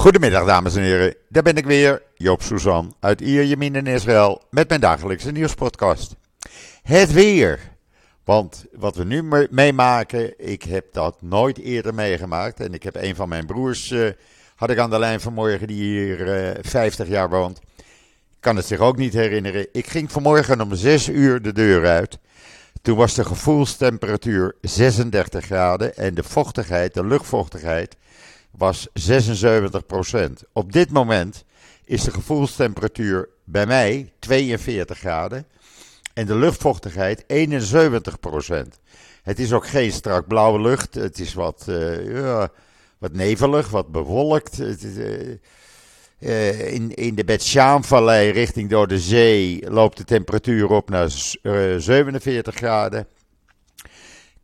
Goedemiddag dames en heren, daar ben ik weer, Joop Suzan uit Ierjemien in Israël met mijn dagelijkse nieuwspodcast. Het weer, want wat we nu meemaken, ik heb dat nooit eerder meegemaakt en ik heb een van mijn broers, uh, had ik aan de lijn vanmorgen die hier uh, eh, 50 jaar woont. Kan het zich ook niet herinneren. Ik ging vanmorgen om 6 uur de deur uit. Toen was de gevoelstemperatuur 36 graden en de vochtigheid, de luchtvochtigheid, was 76%. Op dit moment is de gevoelstemperatuur bij mij 42 graden en de luchtvochtigheid 71%. Het is ook geen strak blauwe lucht, het is wat, uh, ja, wat nevelig, wat bewolkt. Het uh, uh, in, in de Bet vallei richting door de zee loopt de temperatuur op naar 47 graden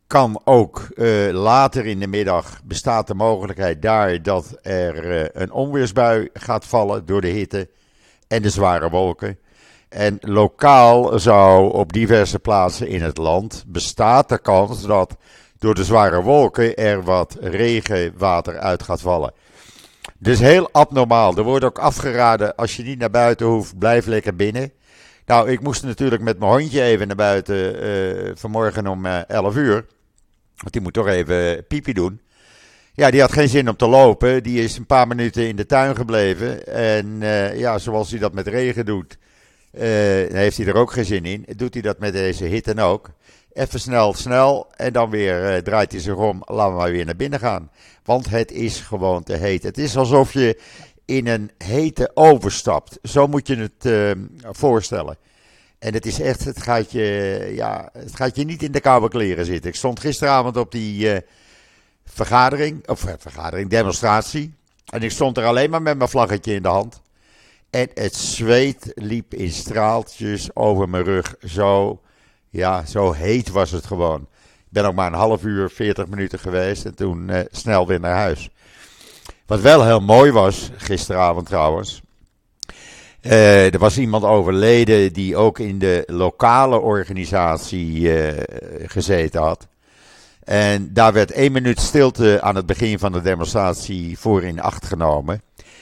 kan ook uh, later in de middag bestaat de mogelijkheid daar dat er uh, een onweersbui gaat vallen door de hitte en de zware wolken. En lokaal zou op diverse plaatsen in het land bestaat de kans dat door de zware wolken er wat regenwater uit gaat vallen. Dus heel abnormaal. Er wordt ook afgeraden als je niet naar buiten hoeft, blijf lekker binnen. Nou, ik moest natuurlijk met mijn hondje even naar buiten uh, vanmorgen om 11 uur. Want die moet toch even piepie doen. Ja, die had geen zin om te lopen. Die is een paar minuten in de tuin gebleven. En uh, ja, zoals hij dat met regen doet, uh, heeft hij er ook geen zin in. Doet hij dat met deze hitte ook. Even snel, snel. En dan weer uh, draait hij zich om. Laten we maar weer naar binnen gaan. Want het is gewoon te heet. Het is alsof je in een hete overstapt. Zo moet je het voorstellen. En het is echt, het gaat je, ja, het gaat je niet in de koude kleren zitten. Ik stond gisteravond op die uh, vergadering, of uh, vergadering, demonstratie. En ik stond er alleen maar met mijn vlaggetje in de hand. En het zweet liep in straaltjes over mijn rug. Zo, ja, zo heet was het gewoon. Ik ben ook maar een half uur, 40 minuten geweest en toen uh, snel weer naar huis. Wat wel heel mooi was, gisteravond trouwens. Uh, er was iemand overleden die ook in de lokale organisatie uh, gezeten had. En daar werd één minuut stilte aan het begin van de demonstratie voor in acht genomen.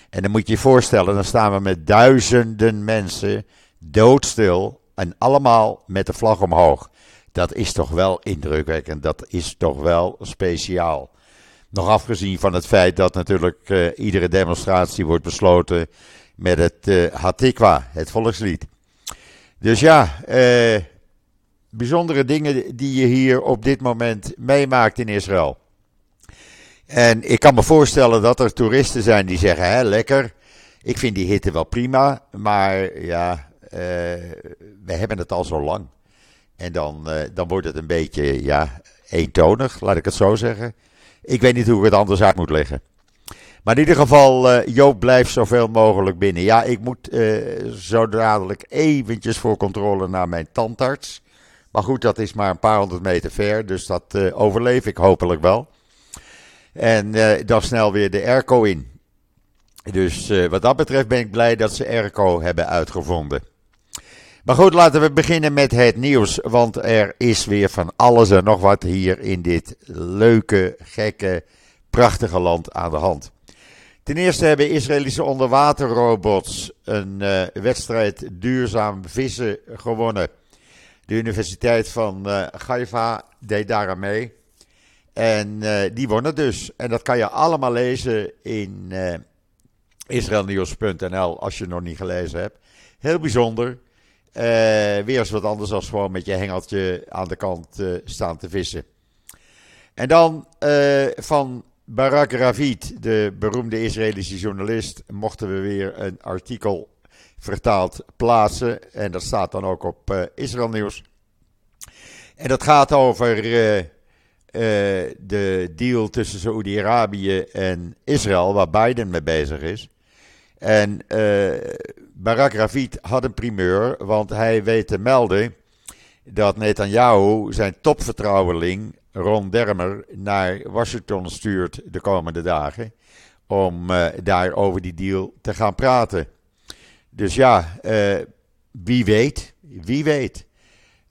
En dan moet je je voorstellen, dan staan we met duizenden mensen doodstil en allemaal met de vlag omhoog. Dat is toch wel indrukwekkend, dat is toch wel speciaal. Nog afgezien van het feit dat natuurlijk uh, iedere demonstratie wordt besloten met het uh, Hatikwa, het volkslied. Dus ja, uh, bijzondere dingen die je hier op dit moment meemaakt in Israël. En ik kan me voorstellen dat er toeristen zijn die zeggen: hè, lekker, ik vind die hitte wel prima, maar ja, uh, we hebben het al zo lang. En dan, dan wordt het een beetje ja, eentonig, laat ik het zo zeggen. Ik weet niet hoe ik het anders uit moet leggen. Maar in ieder geval, uh, Joop blijft zoveel mogelijk binnen. Ja, ik moet uh, zo dadelijk eventjes voor controle naar mijn tandarts. Maar goed, dat is maar een paar honderd meter ver, dus dat uh, overleef ik hopelijk wel. En dan snel weer de airco in. Dus wat dat betreft ben ik blij dat ze airco hebben uitgevonden. Maar goed, laten we beginnen met het nieuws. Want er is weer van alles en nog wat hier in dit leuke, gekke, prachtige land aan de hand. Ten eerste hebben Israëlische onderwaterrobots een uh, wedstrijd duurzaam vissen gewonnen. De Universiteit van uh, Haifa deed daar aan mee. En uh, die wonnen dus. En dat kan je allemaal lezen in israelnieuws.nl als je het nog niet gelezen hebt. Heel bijzonder. weer eens wat anders dan gewoon met je hengeltje aan de kant staan te vissen. En dan van Barak Ravid, de beroemde Israëlische journalist, mochten we weer een artikel vertaald plaatsen. En dat staat dan ook op uh, Israël Nieuws. En dat gaat over uh, uh, de deal tussen Saoedi-Arabië en Israël, waar Biden mee bezig is. En Barak Ravid had een primeur, want hij weet te melden dat Netanyahu zijn topvertrouweling Ron Dermer naar Washington stuurt de komende dagen. Om uh, daar over die deal te gaan praten. Dus ja, uh, wie weet. Wie weet.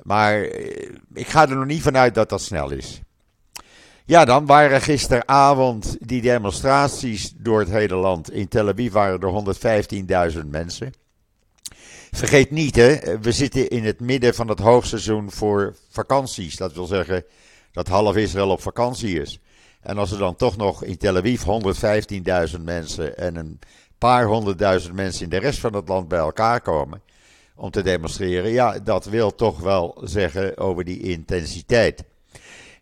Maar uh, ik ga er nog niet vanuit dat dat snel is. Ja, dan waren gisteravond die demonstraties door het hele land. In Tel Aviv waren er 115.000 mensen. Vergeet niet, hè, we zitten in het midden van het hoogseizoen voor vakanties. Dat wil zeggen dat half Israël op vakantie is. En als er dan toch nog in Tel Aviv 115.000 mensen en een paar honderdduizend mensen in de rest van het land bij elkaar komen om te demonstreren, ja, dat wil toch wel zeggen over die intensiteit.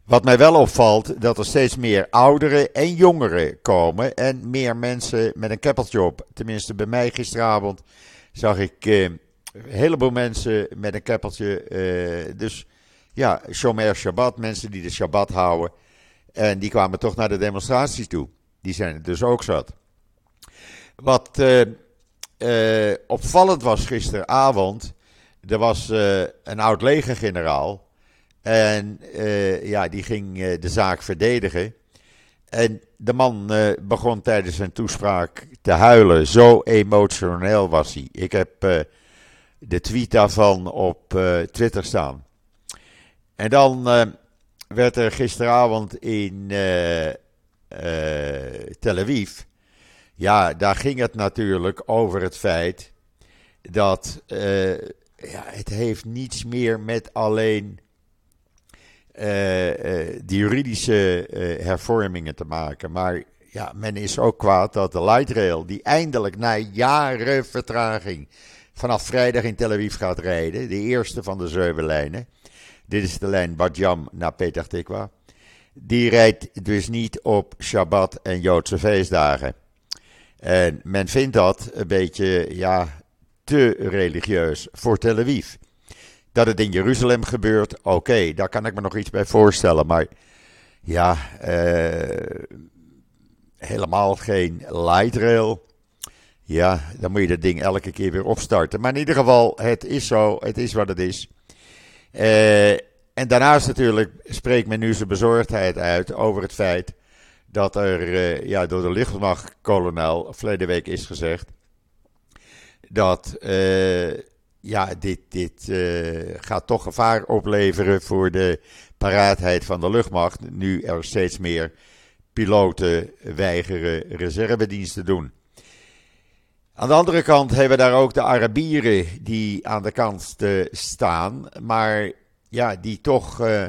Wat mij wel opvalt, dat er steeds meer ouderen en jongeren komen en meer mensen met een keppeltje op. Tenminste, bij mij gisteravond zag ik eh, een heleboel mensen met een keppeltje. Eh, dus ja, Shomer Shabbat, mensen die de Shabbat houden. En die kwamen toch naar de demonstraties toe. Die zijn er dus ook zat. Wat uh, opvallend was gisteravond. Er was een oud legergeneraal. En ja, die ging de zaak verdedigen. En de man begon tijdens zijn toespraak te huilen. Zo emotioneel was hij. Ik heb de tweet daarvan op Twitter staan. En dan werd er gisteravond in uh, uh, Tel Aviv. Ja, daar ging het natuurlijk over het feit dat ja, het heeft niets meer met alleen de juridische hervormingen te maken. Maar ja, men is ook kwaad dat de light rail, die eindelijk na jaren vertraging vanaf vrijdag in Tel Aviv gaat rijden, de eerste van de zeven lijnen dit is de lijn Badjam naar Petah Tikwa. Die rijdt dus niet op Shabbat en Joodse feestdagen. En men vindt dat een beetje ja, te religieus voor Tel Aviv. Dat het in Jeruzalem gebeurt, oké, daar kan ik me nog iets bij voorstellen. Maar ja, eh, helemaal geen light rail. Ja, dan moet je dat ding elke keer weer opstarten. Maar in ieder geval, het is zo, het is wat het is. Uh, en daarnaast natuurlijk spreekt men nu zijn bezorgdheid uit over het feit dat er uh, ja, door de luchtmachtkolonel verleden week is gezegd dat uh, ja, dit, dit gaat toch gevaar opleveren voor de paraatheid van de luchtmacht. Nu er steeds meer piloten weigeren reservedienst te doen. Aan de andere kant hebben we daar ook de Arabieren die aan de kant staan, maar ja, die toch uh,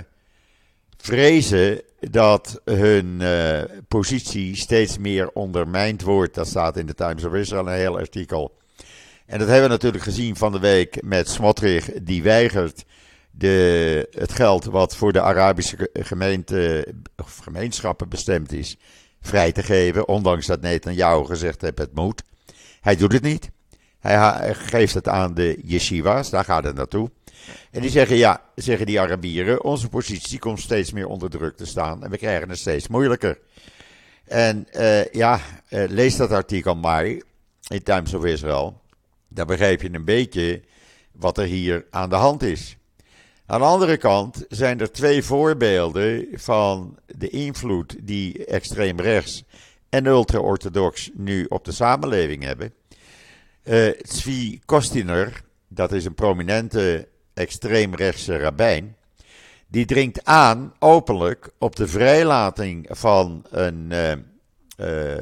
vrezen dat hun uh, positie steeds meer ondermijnd wordt. Dat staat in de Times of Israel een heel artikel. En dat hebben we natuurlijk gezien van de week met Smotrich, die weigert de, het geld wat voor de Arabische gemeente, of gemeenschappen bestemd is, vrij te geven. Ondanks dat Netanyahu gezegd heeft het moet. Hij doet het niet. Hij geeft het aan de yeshivas, daar gaat het naartoe. En die zeggen, ja, zeggen die Arabieren, onze positie komt steeds meer onder druk te staan en we krijgen het steeds moeilijker. En uh, ja, uh, lees dat artikel maar in Times of Israel. Dan begrijp je een beetje wat er hier aan de hand is. Aan de andere kant zijn er twee voorbeelden van de invloed die extreem rechts en ultra-orthodox nu op de samenleving hebben. Uh, Zvi Kostiner, dat is een prominente extreemrechtse rabbijn, die dringt aan openlijk op de vrijlating van een uh,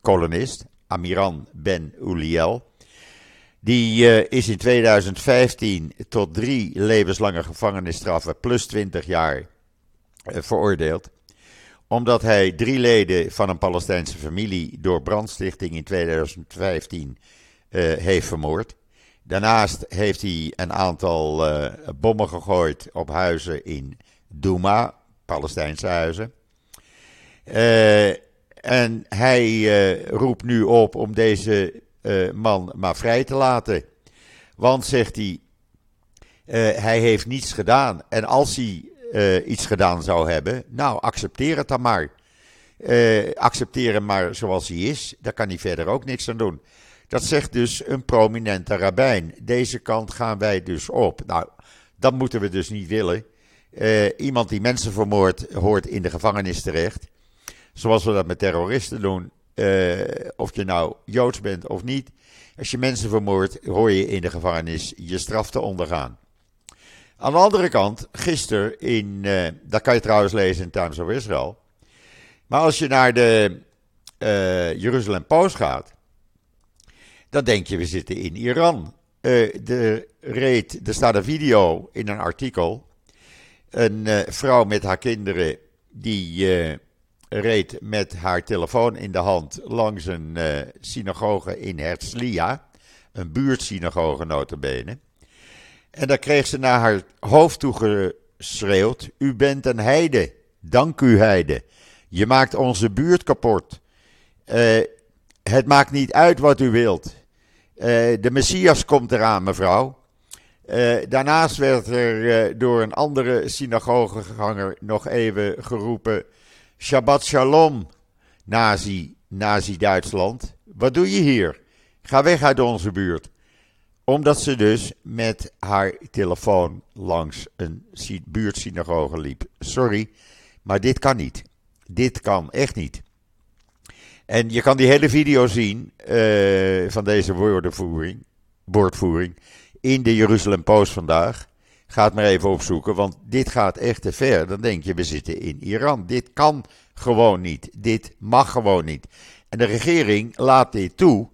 kolonist, Amiran Ben Uliel. Die is in 2015 tot drie levenslange gevangenisstraffen plus 20 jaar veroordeeld. Omdat hij drie leden van een Palestijnse familie door brandstichting in 2015 heeft vermoord. Daarnaast heeft hij een aantal uh, bommen gegooid op huizen in Douma, Palestijnse huizen. Uh, en hij uh, roept nu op om deze man maar vrij te laten. Want, zegt hij, hij heeft niets gedaan. En als hij iets gedaan zou hebben, nou, accepteer het dan maar. accepteer hem maar zoals hij is. Daar kan hij verder ook niks aan doen. Dat zegt dus een prominente rabbijn. Deze kant gaan wij dus op. Nou, dat moeten we dus niet willen. Uh, iemand die mensen vermoordt, hoort in de gevangenis terecht. Zoals we dat met terroristen doen. Uh, of je nou joods bent of niet. Als je mensen vermoordt, hoor je in de gevangenis je straf te ondergaan. Aan de andere kant, gisteren in, uh, dat kan je trouwens lezen in Times of Israel. Maar als je naar de Jeruzalem Post gaat, dan denk je we zitten in Iran. Uh, de reed, er staat een video in een artikel. Een uh, vrouw met haar kinderen die reed met haar telefoon in de hand langs een synagoge in Herzliya, een buurtsynagoge notabene. En daar kreeg ze naar haar hoofd toe geschreeuwd: U bent een heide, dank u heide. Je maakt onze buurt kapot. Het maakt niet uit wat u wilt. Uh, de Messias komt eraan, mevrouw. Uh, daarnaast werd er door een andere synagogeganger nog even geroepen: Shabbat Shalom, Nazi, Nazi-Duitsland. Wat doe je hier? Ga weg uit onze buurt. Omdat ze dus met haar telefoon langs een buurtsynagoge liep. Sorry, maar dit kan niet. Dit kan echt niet. En je kan die hele video zien uh, van deze woordvoering in de Jeruzalem Post vandaag. Ga het maar even opzoeken, want dit gaat echt te ver. Dan denk je, we zitten in Iran. Dit kan gewoon niet. Dit mag gewoon niet. En de regering laat dit toe.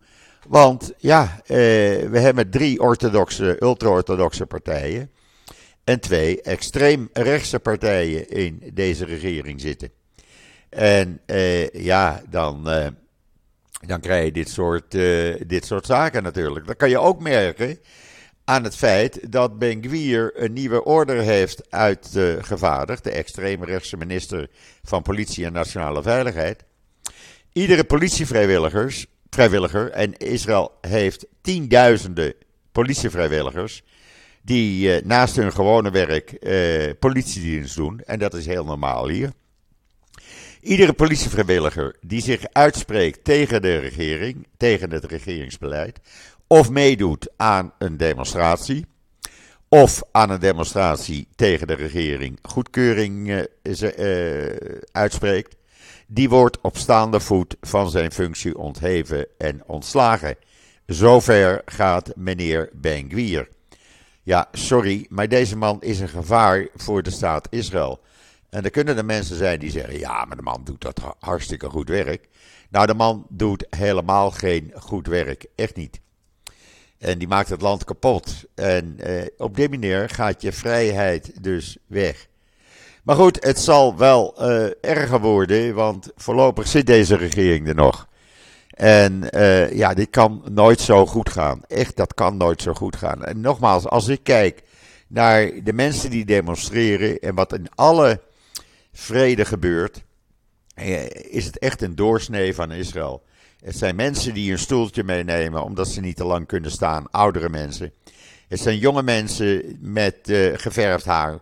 Want ja, uh, we hebben drie orthodoxe, ultra-orthodoxe partijen. En twee extreem rechtse partijen in deze regering zitten. En uh, ja, dan, uh, dan krijg je dit soort, uh, dit soort zaken natuurlijk. Dan kan je ook merken aan het feit dat Ben Gwier een nieuwe order heeft uitgevaardigd, de extreemrechtse minister van Politie en Nationale Veiligheid. Iedere politievrijwilligers, vrijwilliger, en Israël heeft tienduizenden politievrijwilligers die naast hun gewone werk politiedienst doen. En dat is heel normaal hier. Iedere politievrijwilliger die zich uitspreekt tegen de regering, tegen het regeringsbeleid, of meedoet aan een demonstratie, of aan een demonstratie tegen de regering goedkeuring uh, uh, uitspreekt, die wordt op staande voet van zijn functie ontheven en ontslagen. Zover gaat meneer Ben Gwier. Ja, sorry, maar deze man is een gevaar voor de staat Israël. En er kunnen er mensen zijn die zeggen: ja, maar de man doet dat hartstikke goed werk. Nou, de man doet helemaal geen goed werk. Echt niet. En die maakt het land kapot. En eh, op die manier gaat je vrijheid dus weg. Maar goed, het zal wel uh, erger worden, want voorlopig zit deze regering er nog. En uh, ja, dit kan nooit zo goed gaan. Echt, dat kan nooit zo goed gaan. En nogmaals, als ik kijk naar de mensen die demonstreren en wat in alle vrede gebeurt, eh, is het echt een doorsnee van Israël. Het zijn mensen die een stoeltje meenemen omdat ze niet te lang kunnen staan, oudere mensen. Het zijn jonge mensen met uh, geverfd haar.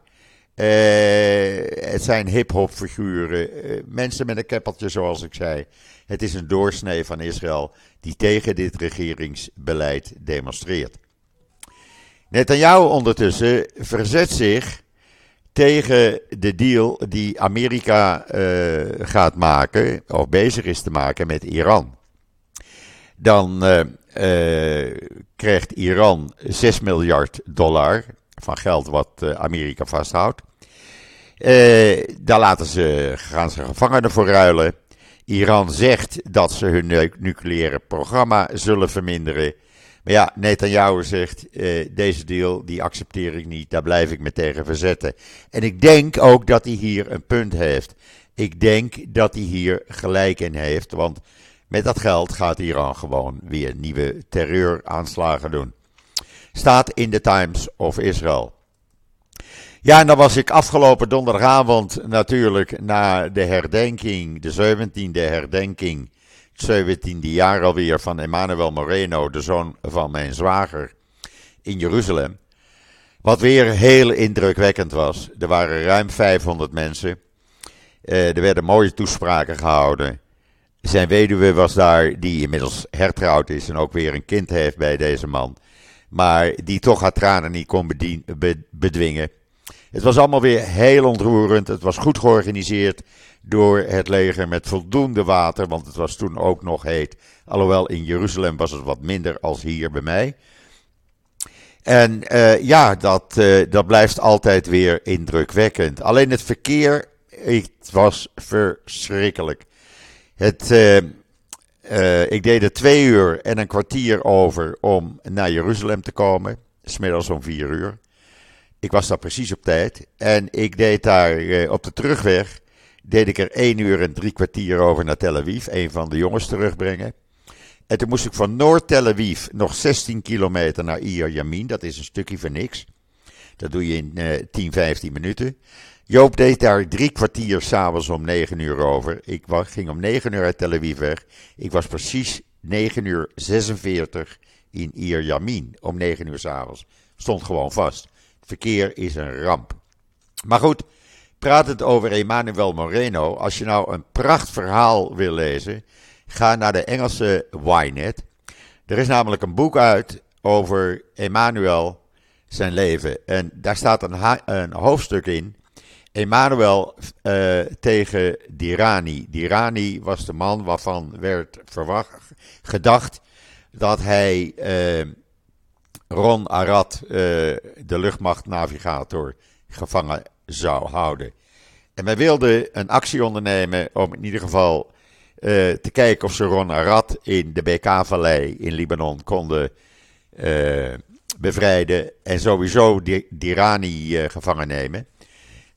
Het zijn hip-hop figuren, mensen met een keppeltje, zoals ik zei. Het is een doorsnee van Israël die tegen dit regeringsbeleid demonstreert. Netanyahu ondertussen verzet zich tegen de deal die Amerika uh, gaat maken, of bezig is te maken met Iran. Dan uh, uh, krijgt Iran 6 miljard dollar van geld wat Amerika vasthoudt. daar laten ze, gaan ze gevangenen voor ruilen. Iran zegt dat ze hun nucleaire programma zullen verminderen. Maar ja, Netanyahu zegt, uh, deze deal die accepteer ik niet, daar blijf ik me tegen verzetten. En ik denk ook dat hij hier een punt heeft. Ik denk dat hij hier gelijk in heeft, want met dat geld gaat Iran gewoon weer nieuwe terreuraanslagen doen. Staat in de Times of Israel. Ja, en dan was ik afgelopen donderdagavond natuurlijk na de herdenking, de 17e herdenking 17e jaar alweer van Emmanuel Moreno, de zoon van mijn zwager, in Jeruzalem. Wat weer heel indrukwekkend was. Er waren ruim 500 mensen. Uh, er werden mooie toespraken gehouden. Zijn weduwe was daar, die inmiddels hertrouwd is en ook weer een kind heeft bij deze man. Maar die toch haar tranen niet kon bedwingen. Het was allemaal weer heel ontroerend. Het was goed georganiseerd door het leger met voldoende water, want het was toen ook nog heet. Alhoewel in Jeruzalem was het wat minder als hier bij mij. En uh, ja, dat, uh, dat blijft altijd weer indrukwekkend. Alleen het verkeer het was verschrikkelijk. Het, uh, ik deed er twee uur en een kwartier over om naar Jeruzalem te komen. Smiddags om vier uur. Ik was daar precies op tijd. En ik deed daar uh, op de terugweg. Deed ik er één uur en drie kwartier over naar Tel Aviv. Een van de jongens terugbrengen. En toen moest ik van Noord-Tel Aviv nog 16 kilometer naar Iyar Yamin. Dat is een stukje van niks. Dat doe je in uh, 10, 15 minuten. Joop deed daar drie kwartier s'avonds om 9 uur over. Ik ging om 9 uur uit Tel Aviv weg. Ik was precies 9 uur 46 in Iyar Yamin om 9 uur s'avonds. Stond gewoon vast. Verkeer is een ramp. Maar goed, praat het over Emmanuel Moreno. Als je nou een prachtverhaal wil lezen, ga naar de Engelse Ynet. Er is namelijk een boek uit over Emmanuel, zijn leven. En daar staat een, een hoofdstuk in. Emmanuel uh, tegen Dirani. Dirani was de man waarvan werd verwacht, gedacht dat hij uh, Ron Arad, uh, de luchtmachtnavigator, gevangen zou houden. En wij wilden een actie ondernemen om in ieder geval uh, te kijken of ze Ron Arad in de BK-vallei in Libanon konden uh, bevrijden. En sowieso Dirani gevangen nemen.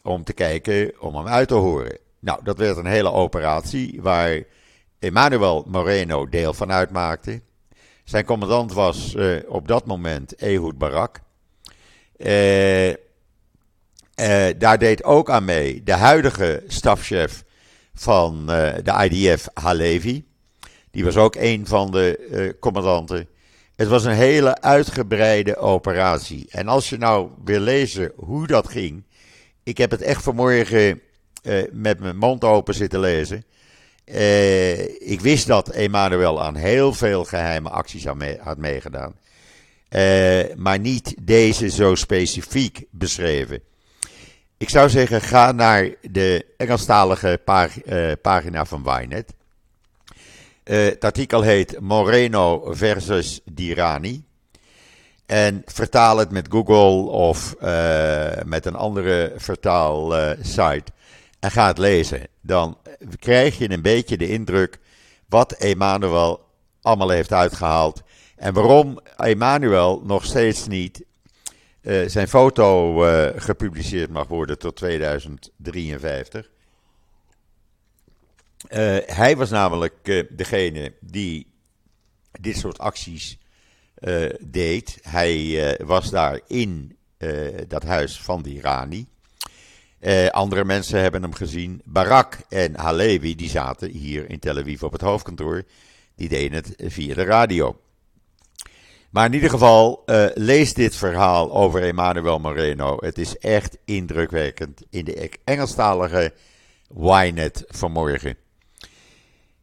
Om te kijken, om hem uit te horen. Nou, dat werd een hele operatie waar Emmanuel Moreno deel van uitmaakte. Zijn commandant was op dat moment Ehud Barak. daar deed ook aan mee de huidige stafchef van de IDF Halevi. Die was ook een van de commandanten. Het was een hele uitgebreide operatie. En als je nou wil lezen hoe dat ging. Ik heb het echt vanmorgen met mijn mond open zitten lezen. Ik wist dat Emmanuel aan heel veel geheime acties had, mee, had meegedaan. maar niet deze zo specifiek beschreven. Ik zou zeggen, ga naar de Engelstalige uh, pagina van Wynet. Het artikel heet Moreno versus Dirani. En vertaal het met Google of met een andere vertaalsite. En ga het lezen. Dan krijg je een beetje de indruk wat Emmanuel allemaal heeft uitgehaald. En waarom Emmanuel nog steeds niet uh, zijn foto uh, gepubliceerd mag worden tot 2053. Uh, hij was namelijk degene die dit soort acties deed. Hij was daar in dat huis van die Irani. andere mensen hebben hem gezien. Barak en Halevi die zaten hier in Tel Aviv op het hoofdkantoor. Die deden het via de radio. Maar in ieder geval, uh, lees dit verhaal over Emmanuel Moreno. Het is echt indrukwekkend in de Engelstalige Ynet vanmorgen.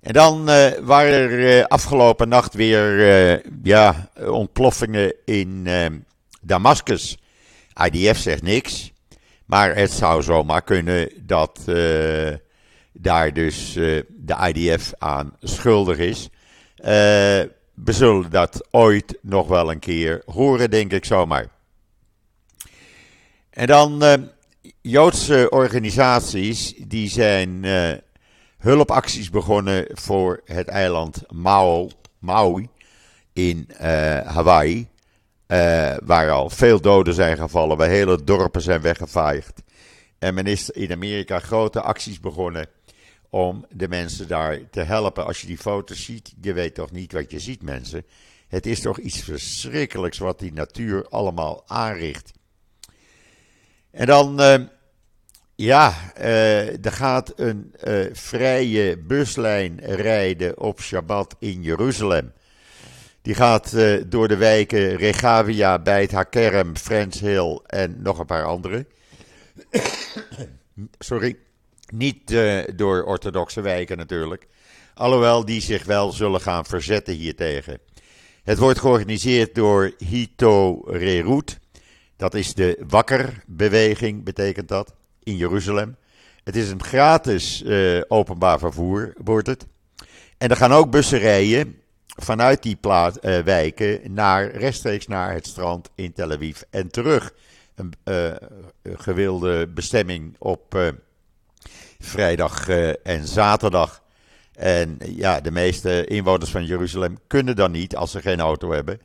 En dan uh, waren er afgelopen nacht weer ja, ontploffingen in Damascus. IDF zegt niks, maar het zou zomaar kunnen dat daar dus de IDF aan schuldig is we zullen dat ooit nog wel een keer horen, denk ik zomaar. En dan Joodse organisaties die zijn hulpacties begonnen voor het eiland Maui, in Hawaii. waar al veel doden zijn gevallen, waar hele dorpen zijn weggevaagd. En men is in Amerika grote acties begonnen om de mensen daar te helpen. Als je die foto's ziet, je weet toch niet wat je ziet, mensen. Het is toch iets verschrikkelijks wat die natuur allemaal aanricht. En dan, uh, ja, uh, er gaat een vrije buslijn rijden op Shabbat in Jeruzalem. Die gaat door de wijken Regavia, Beit Hakerem, Friends Hill en nog een paar andere. Sorry. Niet uh, door orthodoxe wijken natuurlijk. Alhoewel die zich wel zullen gaan verzetten hiertegen. Het wordt georganiseerd door Hito Rerut. Dat is de wakkerbeweging, betekent dat, in Jeruzalem. Het is een gratis uh, openbaar vervoer, wordt het. En er gaan ook bussen rijden vanuit die plaat, uh, wijken naar, rechtstreeks naar het strand in Tel Aviv en terug. Een uh, gewilde bestemming op vrijdag en zaterdag. En ja, de meeste inwoners van Jeruzalem kunnen dan niet als ze geen auto hebben.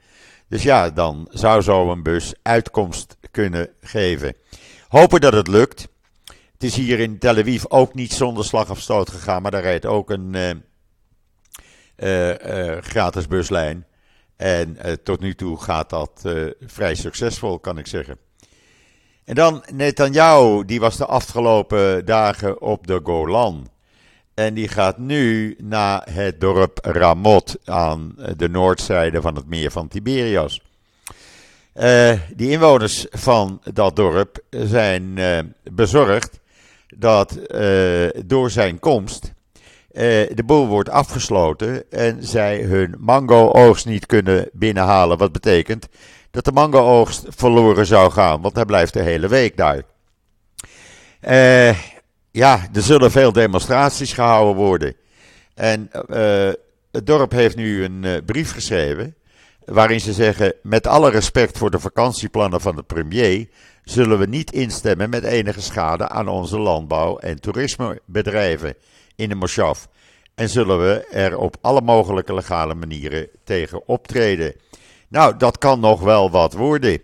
Dus ja, dan zou zo'n bus uitkomst kunnen geven. Hopen dat het lukt. Het is hier in Tel Aviv ook niet zonder slag of stoot gegaan, maar daar rijdt ook een gratis buslijn. En tot nu toe gaat dat vrij succesvol, kan ik zeggen. En dan Netanyahu, die was de afgelopen dagen op de Golan. En die gaat nu naar het dorp Ramot aan de noordzijde van het meer van Tiberias. Uh, die inwoners van dat dorp zijn bezorgd dat door zijn komst de boel wordt afgesloten en zij hun mango-oogst niet kunnen binnenhalen. Wat betekent dat de mango-oogst verloren zou gaan, want hij blijft de hele week daar. ja, er zullen veel demonstraties gehouden worden. En het dorp heeft nu een brief geschreven waarin ze zeggen: met alle respect voor de vakantieplannen van de premier, zullen we niet instemmen met enige schade aan onze landbouw- en toerismebedrijven in de Moshav. En zullen we er op alle mogelijke legale manieren tegen optreden. Nou, dat kan nog wel wat worden.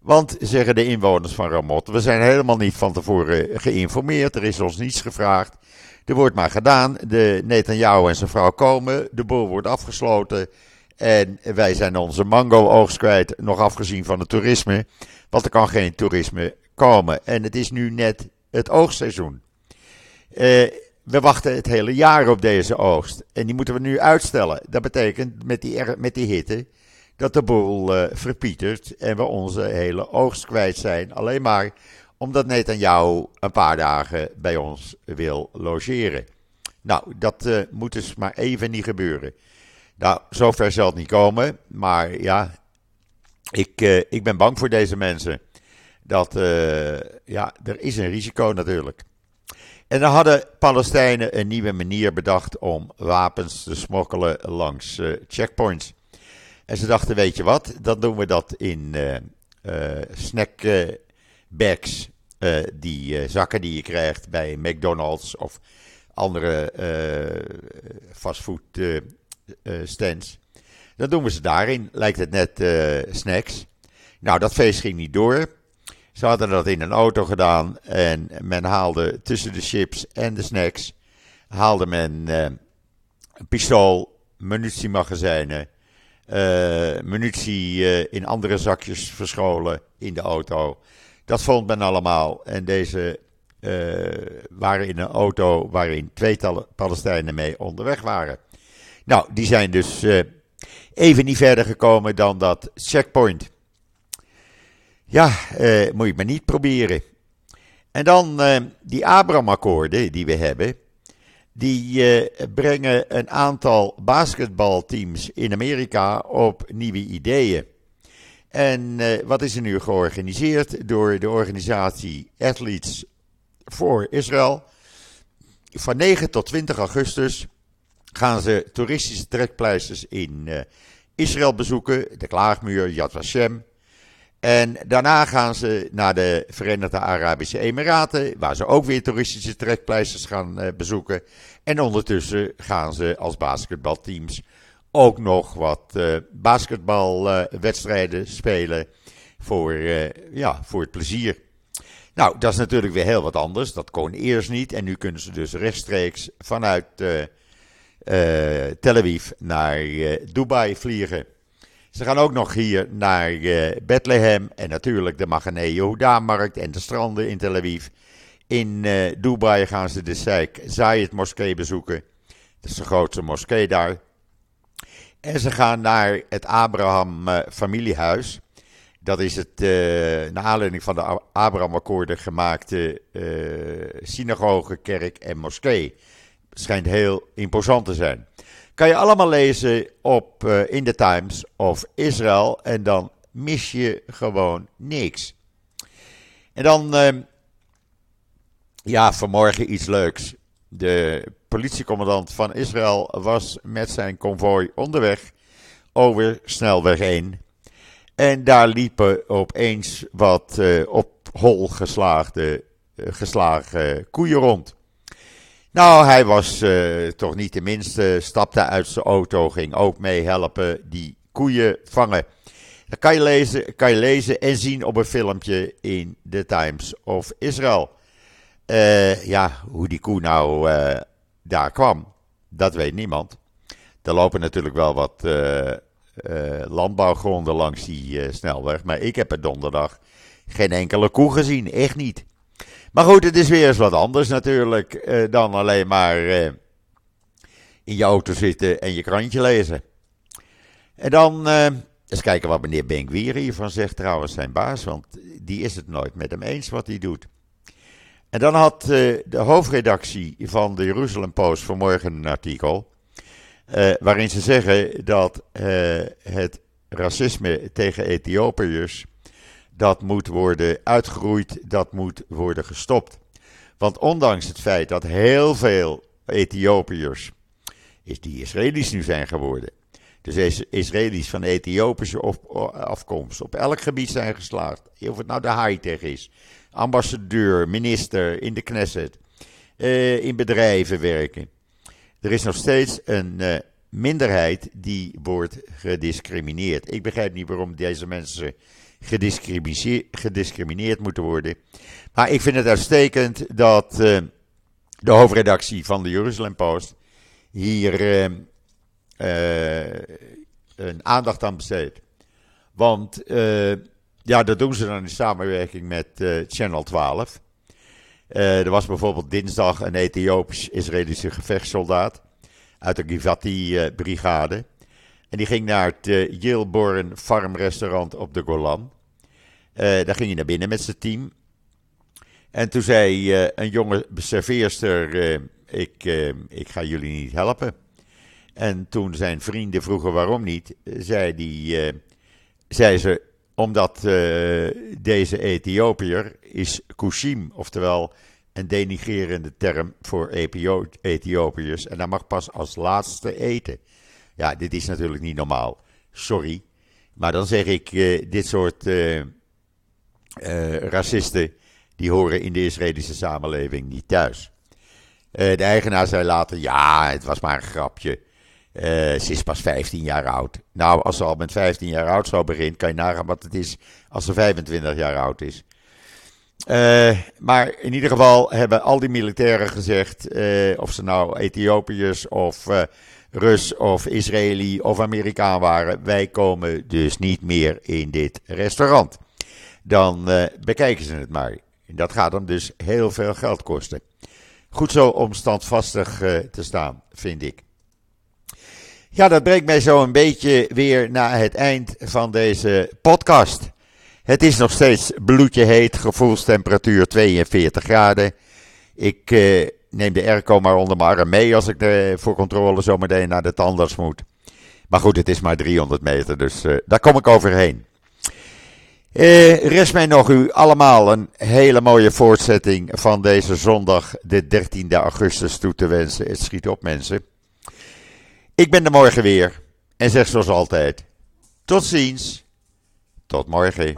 Want, zeggen de inwoners van Ramot, we zijn helemaal niet van tevoren geïnformeerd. Er is ons niets gevraagd. Er wordt maar gedaan. De Netanyahu en zijn vrouw komen. De boel wordt afgesloten. En wij zijn onze mango-oogst kwijt, nog afgezien van het toerisme. Want er kan geen toerisme komen. En het is nu net het oogstseizoen. Uh, we wachten het hele jaar op deze oogst. En die moeten we nu uitstellen. Dat betekent met die, met die hitte dat de boel uh, verpietert en we onze hele oogst kwijt zijn. Alleen maar omdat Netanyahu een paar dagen bij ons wil logeren. Nou, dat uh, moet dus maar even niet gebeuren. Nou, zover zal het niet komen. Maar ja, ik, uh, ik ben bang voor deze mensen. Dat, ja, er is een risico natuurlijk. En dan hadden Palestijnen een nieuwe manier bedacht om wapens te smokkelen langs uh, checkpoints. En ze dachten, weet je wat, dan doen we dat in snackbags. die zakken die je krijgt bij McDonald's of andere fastfood stands. Dan doen we ze daarin. Lijkt het net snacks. Nou, dat feest ging niet door. Ze hadden dat in een auto gedaan. En men haalde tussen de chips en de snacks. Haalde men uh, een pistool, munitiemagazijnen. munitie in andere zakjes verscholen in de auto. Dat vond men allemaal. En deze waren in een auto waarin twee Palestijnen mee onderweg waren. Nou, die zijn dus uh, even niet verder gekomen dan dat checkpoint. Ja, uh, moet je maar niet proberen. En dan uh, die Abraham-akkoorden die we hebben. Die brengen een aantal basketbalteams in Amerika op nieuwe ideeën. En wat is er nu georganiseerd door de organisatie Athletes for Israel? Van 9 tot 20 augustus gaan ze toeristische trekpleisters in uh, Israël bezoeken, de Klaagmuur, Yad Vashem. En daarna gaan ze naar de Verenigde Arabische Emiraten, waar ze ook weer toeristische trekpleisters gaan uh, bezoeken. En ondertussen gaan ze als basketbalteams ook nog wat uh, basketbalwedstrijden spelen voor, ja, voor het plezier. Nou, dat is natuurlijk weer heel wat anders. Dat kon eerst niet. En nu kunnen ze dus rechtstreeks vanuit Tel Aviv naar Dubai vliegen. Ze gaan ook nog hier naar uh, Bethlehem en natuurlijk de Magane Yehuda-markt en de stranden in Tel Aviv. In Dubai gaan ze de Sheikh Zayed moskee bezoeken. Dat is de grootste moskee daar. En ze gaan naar het Abraham familiehuis. Dat is het, naar aanleiding van de Abraham-akkoorden gemaakte synagoge, kerk en moskee schijnt heel imposant te zijn. Kan je allemaal lezen op uh, in the Times of Israel en dan mis je gewoon niks. En dan, uh, ja, vanmorgen iets leuks. De politiecommandant van Israël was met zijn konvooi onderweg over snelweg 1. En daar liepen opeens wat uh, op hol geslaagde, geslagen koeien rond. Nou, hij was uh, toch niet de minste, stapte uit zijn auto, ging ook mee helpen die koeien vangen. Dat kan je lezen, kan je lezen en zien op een filmpje in The Times of Israel. Uh, ja, hoe die koe nou uh, daar kwam, dat weet niemand. Er lopen natuurlijk wel wat landbouwgronden langs die snelweg, maar ik heb er donderdag geen enkele koe gezien, echt niet. Maar goed, het is weer eens wat anders natuurlijk dan alleen maar in je auto zitten en je krantje lezen. En dan eens kijken wat meneer Benkwier hiervan zegt, trouwens zijn baas, want die is het nooit met hem eens wat hij doet. En dan had de hoofdredactie van de Jeruzalem Post vanmorgen een artikel. Waarin ze zeggen dat het racisme tegen Ethiopiërs. Dat moet worden uitgeroeid, dat moet worden gestopt. Want ondanks het feit dat heel veel Ethiopiërs. is die Israëli's nu zijn geworden. Dus Israëli's van Ethiopische afkomst op elk gebied zijn geslaagd. Of het nou de high-tech is, ambassadeur, minister in de Knesset, uh, in bedrijven werken. Er is nog steeds een uh, minderheid die wordt gediscrimineerd. Ik begrijp niet waarom deze mensen gediscrimineerd moeten worden. Maar ik vind het uitstekend dat uh, de hoofdredactie van de Jerusalem Post hier een aandacht aan besteedt. Want ja, dat doen ze dan in samenwerking met Channel 12. Uh, er was bijvoorbeeld dinsdag een Ethiopisch-Israëlische gevechtssoldaat uit de Givati-brigade. En die ging naar het uh, Farm Restaurant op de Golan. daar ging hij naar binnen met zijn team. En toen zei een jonge serveerster: ik, ik ga jullie niet helpen. En toen zijn vrienden vroegen waarom niet, zei, die, zei ze: omdat uh, deze Ethiopiër is Kushim, oftewel een denigerende term voor Ethiopiërs. En dat mag pas als laatste eten. Ja, dit is natuurlijk niet normaal. Sorry. Maar dan zeg ik, uh, dit soort uh, racisten, die horen in de Israëlische samenleving niet thuis. de eigenaar zei later, ja, het was maar een grapje. Ze is pas 15 jaar oud. Nou, als ze al met 15 jaar oud zou beginnen, kan je nagaan wat het is als ze 25 jaar oud is. Maar in ieder geval hebben al die militairen gezegd, of ze nou Ethiopiërs of Rus of Israëli of Amerikaan waren, wij komen dus niet meer in dit restaurant. Dan bekijken ze het maar. Dat gaat hem dus heel veel geld kosten. Goed zo om standvastig te staan, vind ik. Ja, dat brengt mij zo een beetje weer naar het eind van deze podcast. Het is nog steeds bloedje heet, gevoelstemperatuur 42 graden. Ik eh, neem de airco maar onder mijn arm mee als ik de, voor controle zometeen naar de tandarts moet. Maar goed, het is maar 300 meter, dus uh, daar kom ik overheen. Uh, rest mij nog u allemaal een hele mooie voortzetting van deze zondag, de 13e augustus, toe te wensen. Het schiet op, mensen. Ik ben er morgen weer en zeg zoals altijd: tot ziens, tot morgen.